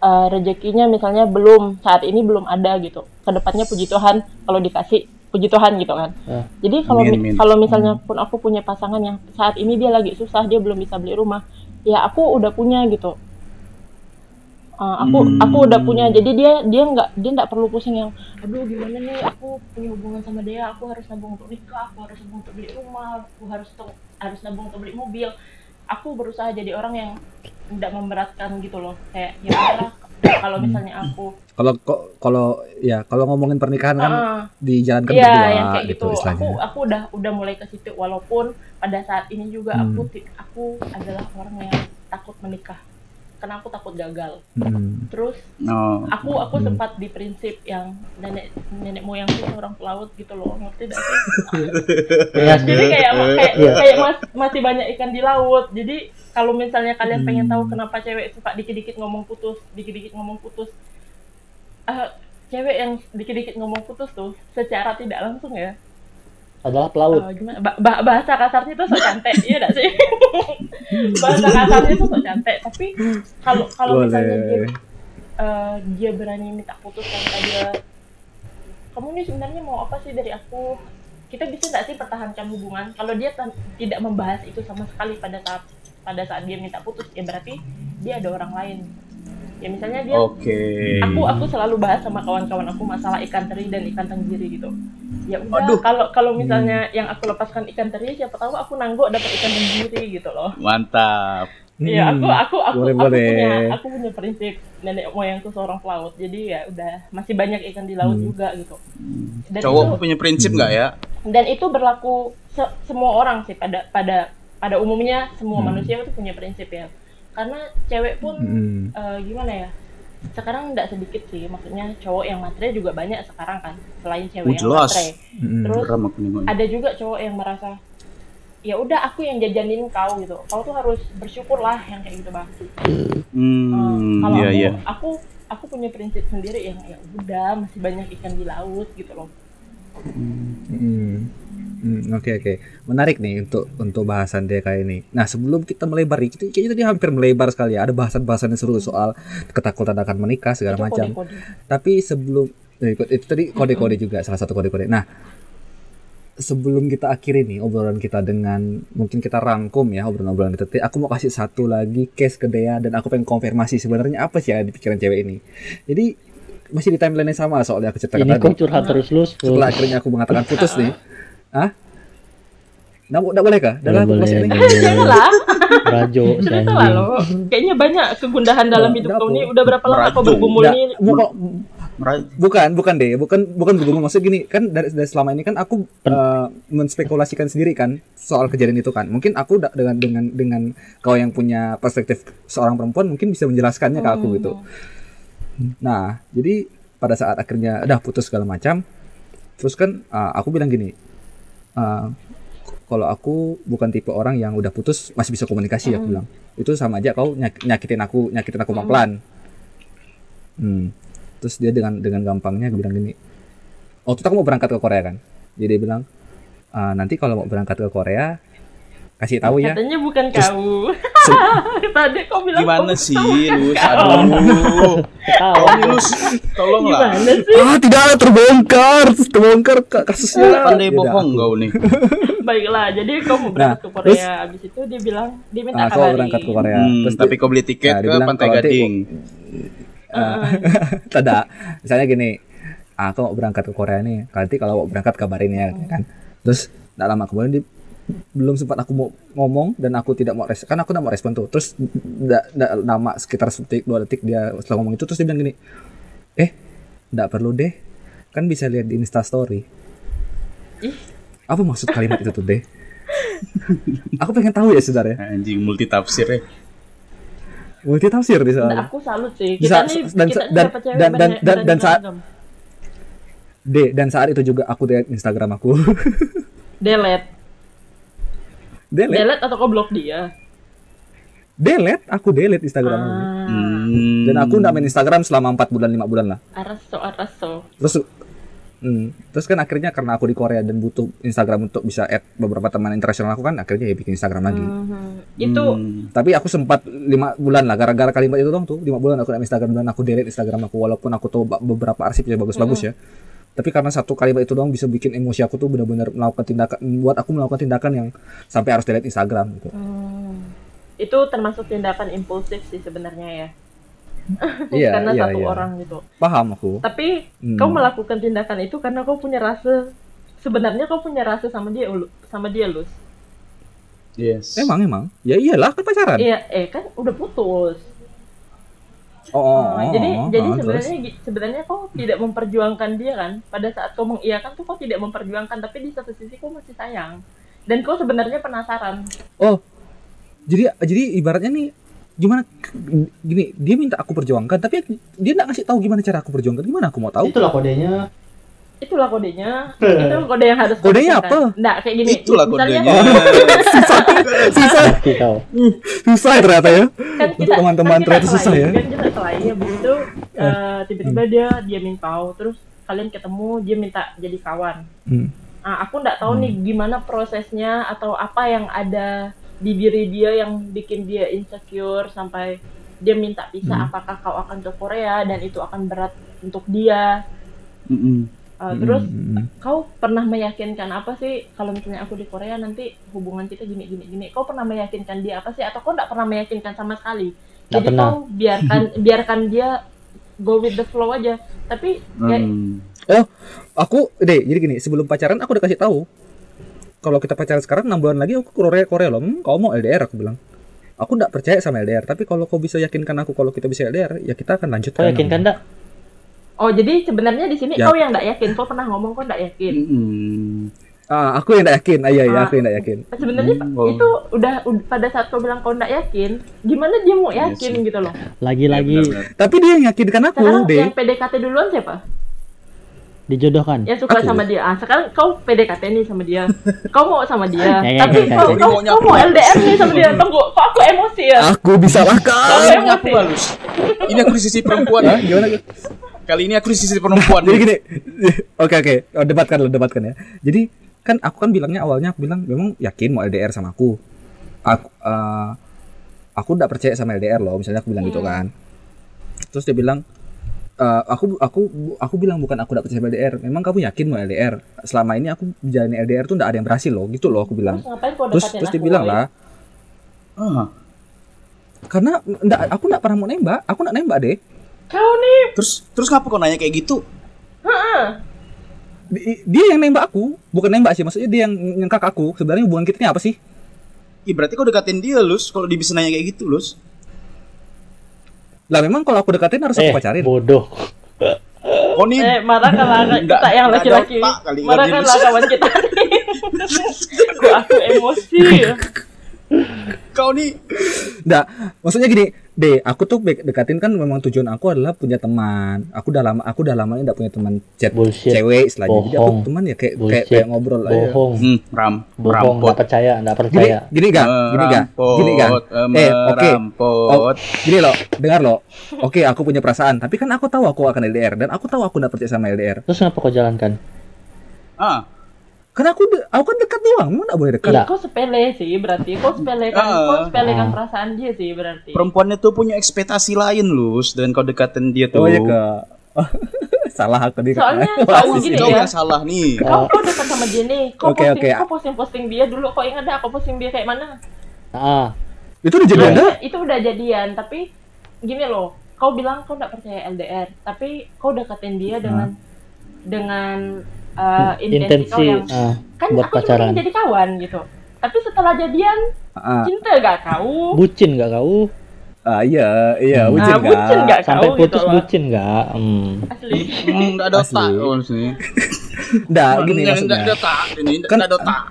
eh, rezekinya misalnya belum saat ini belum ada gitu. Ke depannya puji Tuhan kalau dikasih puji Tuhan gitu kan.
Ah.
jadi kalau mi- kalau misalnya pun aku punya pasangan yang saat ini dia lagi susah dia belum bisa beli rumah ya aku udah punya gitu. Uh, aku
Hmm.
aku udah punya. Jadi dia dia nggak dia nggak perlu pusing yang aduh gimana nih? Aku punya hubungan sama dia aku harus nabung untuk nikah aku harus nabung untuk beli rumah aku harus harus nabung untuk beli mobil aku berusaha jadi orang yang tidak memberatkan gitu loh kayak ya udahlah kalau misalnya aku
Kalau kok kalau ya kalau ngomongin pernikahan kan
Ah,
dijalankan
Iya,
berdua
yang kayak gitu.
gitu istilahnya.
Aku aku udah udah mulai ke situ walaupun pada saat ini juga
Hmm.
aku aku adalah orang yang takut menikah. Karena aku takut gagal.
Mm.
Terus
Oh.
aku aku
Hmm.
sempat di prinsip yang nenek nenek moyangku seorang pelaut gitu loh. Ngerti gak sih?
Iya,
Jadi kayak kayak,
Iya.
kayak mas- masih banyak ikan di laut. Jadi kalau misalnya kalian pengen tahu
Hmm.
kenapa cewek suka dikit-dikit ngomong putus, dikit-dikit ngomong putus. eh, cewek yang dikit-dikit ngomong putus tuh secara tidak langsung ya
adalah pelaut.
Gimana? Ba- ba- bahasa kasarnya tuh sok cantik iya gak sih? Bahasa kasarnya tuh sok cantik tapi kalau kalau misalnya dia eh, dia berani minta putus tanpa dia kamu nih sebenarnya mau apa sih dari aku? Kita bisa nggak sih pertahankan hubungan? Kalau dia tidak membahas itu sama sekali pada saat pada saat dia minta putus ya berarti dia ada orang lain ya misalnya dia
Oke.
aku aku selalu bahas sama kawan-kawan aku masalah ikan teri dan ikan tenggiri gitu ya udah kalau kalau misalnya yang aku lepaskan ikan teri siapa tahu aku nanggok dapat ikan tenggiri gitu loh
Mantap.
Iya aku
Hmm.
aku aku
boleh,
aku
boleh.
punya aku punya prinsip nenek moyangku seorang pelaut jadi ya udah masih banyak ikan di laut
Hmm.
juga gitu dan
Cowok
itu
punya prinsip nggak ya?
dan itu berlaku se- semua orang sih pada pada pada umumnya semua
Hmm.
manusia itu punya prinsip ya karena cewek pun
Mm.
eh, gimana ya sekarang nggak sedikit sih maksudnya cowok yang matre juga banyak sekarang kan selain cewek
Oh,
yang
jelas.
matre
Mm.
terus ada juga cowok yang merasa ya udah aku yang jajanin kau gitu kau tuh harus bersyukur lah yang kayak gitu bang
Hmm,
kalau
iya
aku,
iya.
aku aku punya prinsip sendiri yang ya udah masih banyak ikan di laut gitu loh
Hmm. Hmm, Oke oke, menarik nih untuk untuk bahasan dia kayak ini. Nah sebelum kita melebar, kita kayaknya tadi hampir melebar sekali ya. Ada bahasan-bahasan yang seru soal ketakutan akan menikah segala
itu
macam.
kode-kode
Tapi sebelum eh, itu tadi kode-kode juga salah satu kode-kode. Nah sebelum kita akhiri nih obrolan kita dengan mungkin kita rangkum ya obrolan-obrolan kita. Aku mau kasih satu lagi case ke Dea dan aku pengen konfirmasi sebenarnya apa sih yang ada di pikiran cewek ini. Jadi masih di timeline yang sama soalnya aku ceritakan
Ini
tadi
kok curhat terus lu.
setelah akhirnya aku mengatakan putus nih Hah? Nggak, nggak boleh kah? Dalam
boleh,
masih ini
nggak boleh.
janganlah.
Rajo
janganlah lo. Kayaknya banyak kegundahan dalam hidup kau ini udah berapa lama kau bergumul
Mera-
bukan bukan deh. Bukan bukan bergumul. Maksud gini kan dari, dari selama ini kan aku eh, menspekulasikan sendiri kan soal kejadian itu kan. Mungkin aku da- dengan dengan dengan kau yang punya perspektif seorang perempuan mungkin bisa menjelaskannya ke aku gitu. Nah jadi pada saat akhirnya udah putus segala macam terus kan eh, aku bilang gini eh, kalau aku bukan tipe orang yang udah putus masih bisa komunikasi aku bilang. Itu sama aja kau nyak- nyakitin aku nyakitin aku pelan hmm. terus dia dengan dengan gampangnya bilang gini oh kita mau berangkat ke Korea kan? Jadi dia bilang "Ah, nanti kalau mau berangkat ke Korea kasih tahu ya
katanya bukan
Terus-
kau
Se-
tadi kau bilang
Gimana
kau-
sih
kau
lu?
bukan kau.
Aduh.
Tahu.
Tolong lu, tolong lah.
gimana sih
ah tidak terbongkar terbongkar ka- kasusnya
Pandai
Tidak,
bohong kau nih.
baiklah jadi kau mau berangkat
Nah,
ke Korea abis itu dia bilang dia minta
ah, aku mau
kabarin
berangkat ke Korea
Hmm,
terus
tapi kau beli tiket
Nah, dia
ke
bilang
Pantai Gading.
Ah, tidak misalnya gini "Ah, aku mau berangkat ke Korea nih nanti kalau mau berangkat kabarin ya kan terus tidak lama kemudian dia belum sempat aku mau ngomong dan aku tidak mau respon kan aku tidak mau respon tuh. Terus tidak tidak lama sekitar detik dua detik dia setelah ngomong itu terus dia bilang gini eh tidak perlu deh. Kan bisa lihat di Insta Story.
Ih.
apa maksud kalimat itu tuh deh? Aku pengen tahu ya saudara
Anjing multi tafsir ya.
multi tafsir di
Nah,
sana
aku salut sih.
Bisa-
kita nih
dan-
kita
dan- dan- dan- dan- dan saat-. D dan saat itu juga aku lihat Instagram aku.
Delete
delete.
Delete atau kau blok dia?
Delete aku delete Instagram aku.
ah,
Hmm.
dan aku nggak main Instagram selama 4 bulan 5 bulan lah.
Araso araso
terus hmm, terus kan akhirnya karena aku di Korea dan butuh Instagram untuk bisa add beberapa teman internasional aku kan akhirnya ya bikin Instagram lagi.
Itu
Hmm.
tapi aku sempat lima bulan lah gara-gara kalimat itu dong tuh. Lima bulan aku nggak main Instagram dan aku delete Instagram aku walaupun aku tahu beberapa arsipnya bagus-bagus ya tapi karena satu kalimat itu doang bisa bikin emosi aku tuh benar-benar melakukan tindakan buat aku melakukan tindakan yang sampai harus delete Instagram gitu.
Hmm. itu termasuk tindakan impulsif sih sebenarnya ya.
Iya
karena
iya
satu
iya.
orang gitu.
Paham aku.
Tapi
Hmm.
kau melakukan tindakan itu karena kau punya rasa sebenarnya kau punya rasa sama dia sama dia lus
Yes.
emang emang? Ya iyalah kan pacaran.
Iya eh kan udah putus
oh, oh,
Nah,
oh,
jadi
oh,
jadi
oh, terus?
sebenarnya gi- sebenarnya kau tidak memperjuangkan dia kan? Pada saat kau mengiyakan tuh kau tidak memperjuangkan tapi di satu sisi kau masih sayang. Dan kau sebenarnya penasaran.
Oh, jadi jadi ibaratnya nih gimana gini dia minta aku perjuangkan tapi dia nggak ngasih tahu gimana cara aku perjuangkan. Gimana aku mau tahu?
Itulah kodenya.
Itulah kodenya itu kode yang harus
Kodenya apa?
nggak kayak gini
Itulah kodenya.
susah
Pasti kau.
susah ya ternyata ya
kan
Untuk
kita
teman-teman
kan
ternyata susah ya.
kan kita kelahi habis itu eh, tiba-tiba dia diamin kau terus kalian ketemu dia minta jadi kawan
Hmm.
Ah, aku nggak tahu nih gimana prosesnya atau apa yang ada di diri dia yang bikin dia insecure sampai dia minta pisah
Hmm.
apakah kau akan ke Korea dan itu akan berat untuk dia
Mm-mm.
Uh, terus
Hmm, hmm,
kau pernah meyakinkan apa sih kalau misalnya aku di Korea nanti hubungan kita gini gini gini kau pernah meyakinkan dia apa sih? Atau kau nggak pernah meyakinkan sama sekali?
Nggak
jadi
pernah.
kau biarkan biarkan dia go with the flow aja. Tapi ya,
Hmm.
oh aku deh jadi gini sebelum pacaran aku udah kasih tahu. Kalau kita pacaran sekarang enam bulan lagi aku ke Korea Korea loh. Hmm, kau mau LDR aku bilang. Aku nggak percaya sama LDR tapi kalau kau bisa yakinkan aku kalau kita bisa LDR ya kita akan lanjut
Kau yakin kan, Dak?
Oh jadi sebenarnya di sini
Ya.
kau yang nggak yakin kau pernah ngomong kau nggak yakin
Mm-mm.
Ah, aku yang tidak yakin. Ah, iya, iya,
Ah.
aku yang tidak yakin.
sebenarnya
Hmm, oh.
itu udah, ud- pada saat kau bilang kau nggak yakin gimana dia mau
Iya
yakin
sih.
gitu loh
Lagi-lagi
Benar-benar.
Tapi dia yang yakinkan aku,
sekarang
deh.
yang PDKT duluan siapa
dijodohkan.
yang suka
Aku.
sama dia ah sekarang kau PDKT nih sama dia kau mau sama dia
Ya, ya,
tapi
ya, ya,
kau,
ya.
kau, kau mau? LDR nih sama dia tunggu kok aku emosi ya
Aku bisa lah
Kau
kan.
Emosi
aku halus. Ini aku di sisi perempuan.
Hah? Gimana?
Kali ini aku di sisi perempuan.
Jadi gini. Oke, oke. Oh, debatkan lo, debatkan ya. Jadi kan aku kan bilangnya awalnya aku bilang memang yakin mau LDR sama aku. Aku eh, aku tidak percaya sama LDR loh, misalnya aku bilang gitu kan. Terus dia bilang eh, aku aku aku bilang bukan aku tidak percaya sama LDR. Memang kamu yakin mau LDR? Selama ini aku menjalani LDR tuh tidak ada yang berhasil loh, gitu loh aku bilang.
terus
Terus terus dia bilang lah,
Ah,
karena enggak, aku enggak pernah mau nembak, aku enggak nembak deh.
Kau nih
terus terus ngapa kau nanya kayak gitu?
Di- Dia yang nembak aku, bukan nembak sih, maksudnya dia yang nyengkak aku. Sebenarnya hubungan kita ini apa sih?
Ih, berarti kau dekatin dia, Lus. Kalau dia bisa nanya kayak gitu, Lus.
Lah memang kalau aku deketin harus
Eh,
aku pacarin.
bodoh.
Kau nih
Eh, marahkanlah
Nggak-
kita yang laki-laki. Marahkanlah
dia
kawan kita nih. Kok aku emosi ya?
Kau nih
Nggak, maksudnya gini, deh, aku tuh dekatin kan memang tujuan aku adalah punya teman. Aku udah lama, aku udah lama ini nggak punya teman chat
Bullshit.
cewek istilahnya. Jadi aku teman ya kayak kayak,
Bullshit.
kayak ngobrol aja.
Bohong.
hmm, ram
Bohong,
rampot.
nggak percaya, nggak
Gini,
percaya.
gini gak, gini gak, gini gak. Eh, oke,
merampot.
Oh, gini loh, dengar loh. Oke, aku punya perasaan, tapi kan aku tahu aku akan LDR dan aku tahu aku nggak percaya sama LDR.
Terus kenapa kau jalankan?
Ah,
Karena aku de- aku kan dekat doang, memang nggak boleh dekat.
Nggak.
Kau sepele sih berarti. Kau sepelekan,
Ah.
kau sepelekan
Ah.
perasaan dia sih berarti.
perempuannya tuh punya ekspektasi lain, Lus. Dan kau dekatin dia tuh.
Oh ya ke, salah aku nih.
Soalnya
Kau,
kau gini ya.
yang salah nih.
Kau kau dekat sama dia nih. Kau
Oke,
posting,
oke.
kau posting posting dia dulu. Kau ingat dah aku posting dia kayak mana?
Ah,
Itu udah jadi
Nah,
ada.
itu udah jadian tapi gini loh kau bilang kau nggak percaya LDR tapi kau deketin dia dengan dengan uh, intensi yang
ah,
kan
buat
aku cuma
pacaran.
ingin jadi kawan gitu tapi setelah jadian
Ah,
cinta gak kau
Bucin gak kau?
ah, iya, iya,
Hmm.
bucin
Ah, bucin
nggak?
nggak?
Sampai
Kau
putus
gitu
bucin gak? Hmm.
asli
Hmm, nggak ada
Asli.
otak di sini.
Nggak, gini maksudnya.
nggak ada otak ini, nggak
Kan-
ada otak.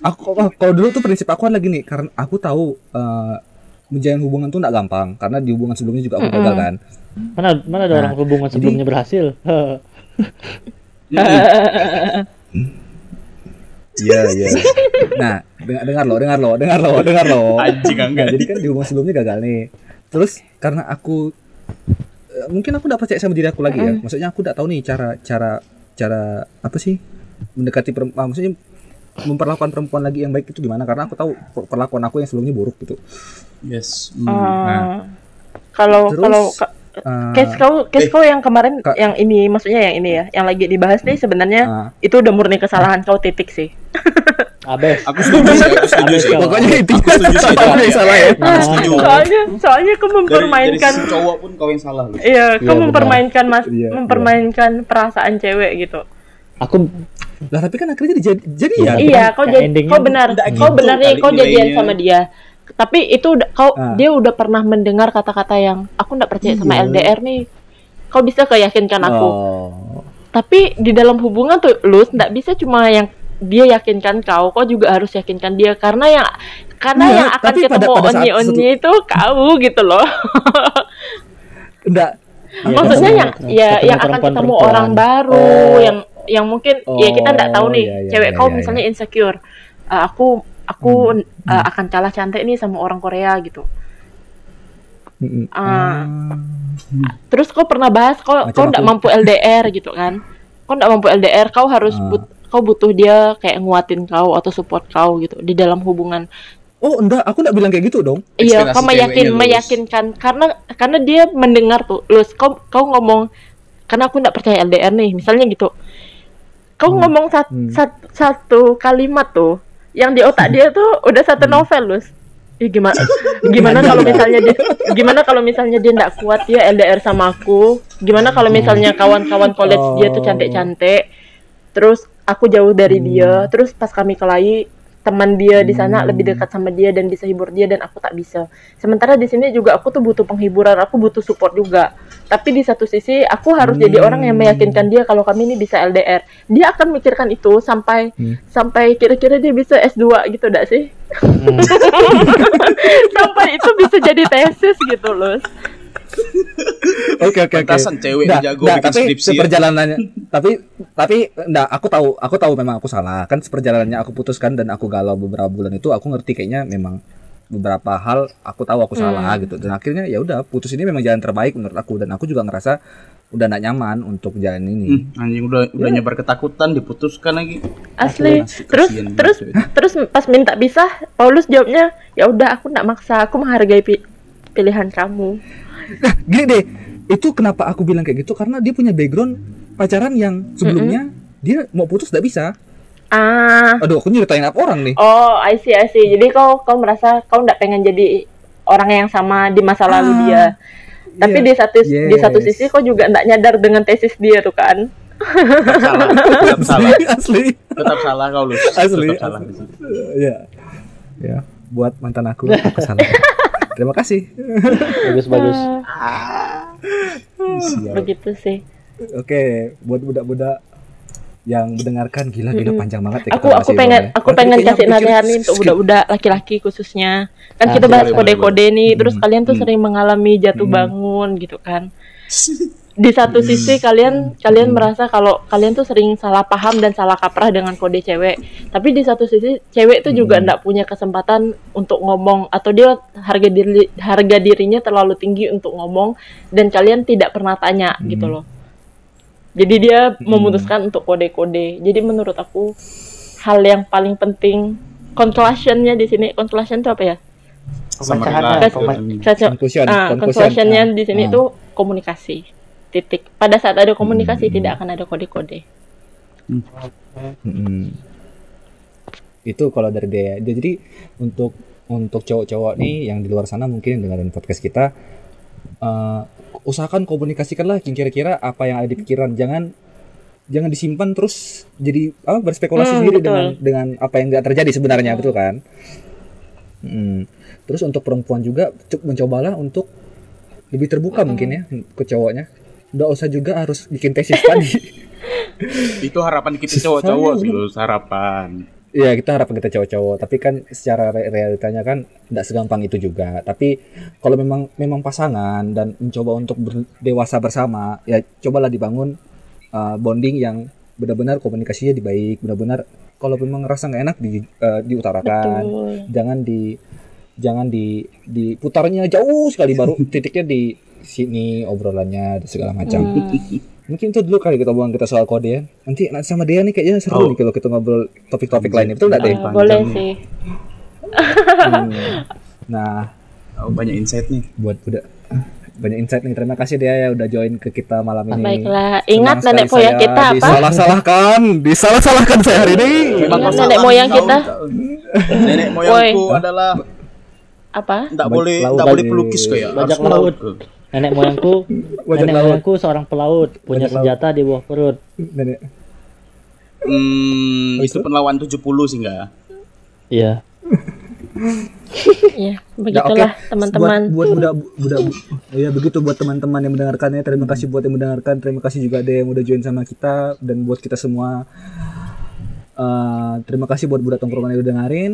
aku oh, kalau dulu tuh prinsip aku lagi nih karena aku tahu eh, menjalin hubungan tuh nggak gampang karena di hubungan sebelumnya juga aku gagal kan
Mana mana ada
Nah,
orang hubungan
jadi-
sebelumnya berhasil?
iya iya. Nah dengar dengar lo dengar lo dengar lo dengar lo.
Anjing
nah,
enggak.
jadi kan di hubungan sebelumnya gagal nih. Terus karena aku eh, mungkin aku udah percaya sama diri aku lagi ya. Maksudnya aku udah tahu nih cara cara cara apa sih? Mendekati perempuan maksudnya memperlakukan perempuan lagi yang baik itu gimana? Karena aku tahu perlakuan aku yang sebelumnya buruk gitu.
Yes.
Uh,
Nah.
kalau
Terus,
kalau
Eh,
case kau case
eh.
kau yang kemarin
Kak.
yang ini maksudnya yang ini ya yang lagi dibahas nih sebenarnya
ah,
itu udah murni kesalahan kau titik sih
Abes.
Aku setuju sih, aku setuju sih.
kau.
pokoknya itu
Aku setuju sih,
Aku yang salah ya
Aku setuju.
soalnya soalnya kau
Dari, dari
mempermainkan
sisi cowok pun kau yang salah, Lus.
Iya, kau
benar.
mempermainkan mas,
Iya,
mempermainkan perasaan cewek gitu.
Aku
lah tapi kan akhirnya jadi jadi ya
iya, kau jadi, kau benar, kau
gitu
benar nih, kau jadian sama dia. Tapi itu udah, kau
Ah.
dia udah pernah mendengar kata-kata yang aku nggak percaya sama
Iya.
LDR nih. Kau bisa keyakinkan aku.
Oh.
Tapi di dalam hubungan tuh, lu nggak bisa cuma yang dia yakinkan kau, kau juga harus yakinkan dia karena yang karena
Iya,
yang akan
pada-
ketemu
pada saat
onyi-onyi itu kau gitu loh.
enggak
Iya,
Maksudnya
ketemu-
yang ya
ketemu
yang akan ketemu
perempuan-perempuan.
orang baru
Oh.
yang yang mungkin ya kita nggak tahu
Oh,
nih
iya, iya,
cewek
iya,
kau
iya,
misalnya insecure Uh, aku aku
Hmm,
uh, akan kalah cantik nih sama orang Korea gitu.
Mm-mm.
Ah. terus kau pernah bahas kau
Macam
kau nggak mampu LDR gitu kan? Kau nggak mampu LDR kau harus
Ah.
but kau butuh dia kayak nguatin kau atau support kau gitu di dalam hubungan.
Oh enggak aku enggak bilang kayak gitu dong.
Iya, kau meyakin, meyakinkan. Karena karena dia mendengar tuh, Lus, kau kau ngomong karena aku nggak percaya LDR nih, misalnya gitu. Kau
Hmm,
ngomong sat,
hmm.
sat- satu kalimat tuh, yang di otak dia tuh udah satu
Hmm.
novel, Lus. Ih, gimana gimana kalau misalnya dia gimana kalau misalnya dia nggak kuat dia LDR sama aku gimana kalau misalnya kawan-kawan college dia tuh
Oh.
cantik-cantik terus aku jauh dari
Hmm.
dia terus pas kami kelahi teman dia di sana
Hmm.
lebih dekat sama dia dan bisa hibur dia dan aku tak bisa. Sementara di sini juga aku tuh butuh penghiburan, aku butuh support juga. Tapi di satu sisi aku harus jadi
Hmm.
orang yang meyakinkan dia kalau kami ini bisa LDR. Dia akan mikirkan itu sampai
Hmm.
sampai kira-kira dia bisa S2 gitu dak sih?
Hmm.
sampai itu bisa jadi tesis gitu loh.
Oke oke oke.
Pantasan cewek
Nggak,
jago
nggak,
bikin
tapi
skripsi ya.
seperjalanannya tapi tapi enggak aku tahu aku tahu memang aku salah kan seperjalanannya aku putuskan dan aku galau beberapa bulan itu aku ngerti kayaknya memang beberapa hal aku tahu aku salah
Hmm.
gitu dan akhirnya ya udah putus ini memang jalan terbaik menurut aku dan aku juga ngerasa udah gak nyaman untuk jalan ini
Hmm, anjing udah udah nyebar ketakutan diputuskan lagi.
Asli.
Asli,
Terus
kasihan gitu.
terus
cewek.
terus pas minta pisah, Paulus jawabnya, "Ya udah aku nggak maksa, aku menghargai pi- pilihan kamu."
Nah, gini deh, itu kenapa aku bilang kayak gitu karena dia punya background pacaran yang sebelumnya dia mau putus tidak bisa.
Ah.
Aduh, aku nyeritain apa orang nih?
Oh, I see, I see. Jadi kau kau merasa kau nggak pengen jadi orang yang sama di masa lalu
Ah,
dia. Tapi
iya.
di satu di satu
Yes.
sisi kau juga nggak nyadar dengan tesis dia tuh kan.
Tetap salah, tetap salah,
Asli.
tetap salah kau lu.
Asli,
Tetap salah.
asli. Ya. Ya, buat mantan aku aku salah. Terima kasih.
bagus bagus
Sial.
Begitu sih.
Oke, buat budak-budak yang mendengarkan gila gila panjang banget ya
Aku aku pengen
ngomongnya.
aku pengen kasih nasihat nih untuk budak-budak laki-laki khususnya. Kan
Ah,
kita bahas kode-kode nih, terus
Hmm.
kalian tuh
Hmm.
sering mengalami jatuh
Hmm.
bangun gitu kan. Di satu sisi kalian kalian
Hmm.
merasa kalau kalian tuh sering salah paham dan salah kaprah dengan kode cewek. Tapi di satu sisi cewek tuh juga
Hmm.
nggak punya kesempatan untuk ngomong atau dia harga diri harga dirinya terlalu tinggi untuk ngomong dan kalian tidak pernah tanya
Hmm.
gitu loh. Jadi dia memutuskan untuk kode-kode. Jadi menurut aku hal yang paling penting conclusionnya di sini conclusion itu apa ya?
Pemecahan,
Conclusion, ah, conclusionnya
Ah,
di sini
ah.
tuh komunikasi. Titik. Pada saat ada komunikasi
Hmm.
tidak akan ada kode-kode.
Mm-mm. Itu kalau dari dia. Jadi untuk untuk cowok-cowok nih yang di luar sana mungkin dengerin podcast kita eh, usahakan komunikasikanlah kira-kira apa yang ada di pikiran. Jangan jangan disimpan terus jadi apa berspekulasi
Hmm,
sendiri
betul.
dengan dengan apa yang nggak terjadi sebenarnya betul kan? Mm. Terus untuk perempuan juga co- mencobalah untuk lebih terbuka mungkin ya ke cowoknya. Nggak usah juga harus bikin tesis tadi.
Itu harapan kita cowok-cowok sih, Lus. harapan.
Iya kita harapan kita cowok-cowok tapi kan secara re- realitanya kan tidak segampang itu juga tapi kalau memang memang pasangan dan mencoba untuk dewasa bersama ya cobalah dibangun uh, bonding yang benar-benar komunikasinya dibaik benar-benar kalau memang ngerasa nggak enak di, uh, diutarakan
Betul.
jangan di jangan di diputarnya jauh sekali baru titiknya di sini obrolannya dan segala macam
Hmm.
mungkin itu dulu kali kita ngomong kita soal kode ya nanti nanti sama dia nih kayaknya seru
Oh.
nih kalau kita ngobrol topik-topik lainnya betul nggak deh
Eh,
panjang
boleh
nih.
sih.
Hmm. nah
Oh, banyak insight nih.
buat udah banyak insight nih terima kasih dia ya udah join ke kita malam ini
Baiklah, ingat
Senang
nenek moyang kita apa?
disalah-salahkan disalah-salahkan saya hari ini
Ingat
masalah
nenek moyang
tahun-
kita?
tahun. Nenek moyangku adalah
Apa?
tidak boleh tidak boleh pelukis kayak
Bajak laut. Nenek moyangku
Bajak
nenek
laut.
moyangku seorang pelaut punya
Bajak laut.
senjata di bawah perut
Nenek.
Hmm,
Oh,
itu
itu?
penlawan 70 sih enggak?
iya
Ya,
Ya, oke.
begitulah teman-teman.
Buat, buat budak budak ya begitu buat teman-teman yang mendengarkannya. Terima kasih buat yang mendengarkan. Terima kasih juga ada yang udah join sama kita dan buat kita semua. Eh, terima kasih buat budak tongkrongan yang udah dengerin.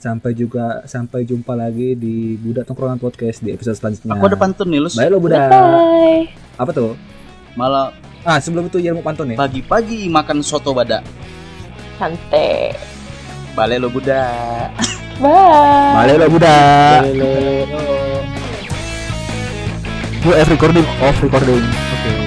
Sampai juga sampai jumpa lagi di budak tongkrongan podcast di episode selanjutnya.
Aku ada pantun nih, Lus.
Bye lo budak.
Bye.
Apa tuh?
Malah
Ah sebelum itu ya mau pantun nih.
pagi-pagi makan soto badak.
Santai.
Balik lo budak.
Bye.
Bye lo budak.
Lele.
Bu, off recording, off recording. Oke.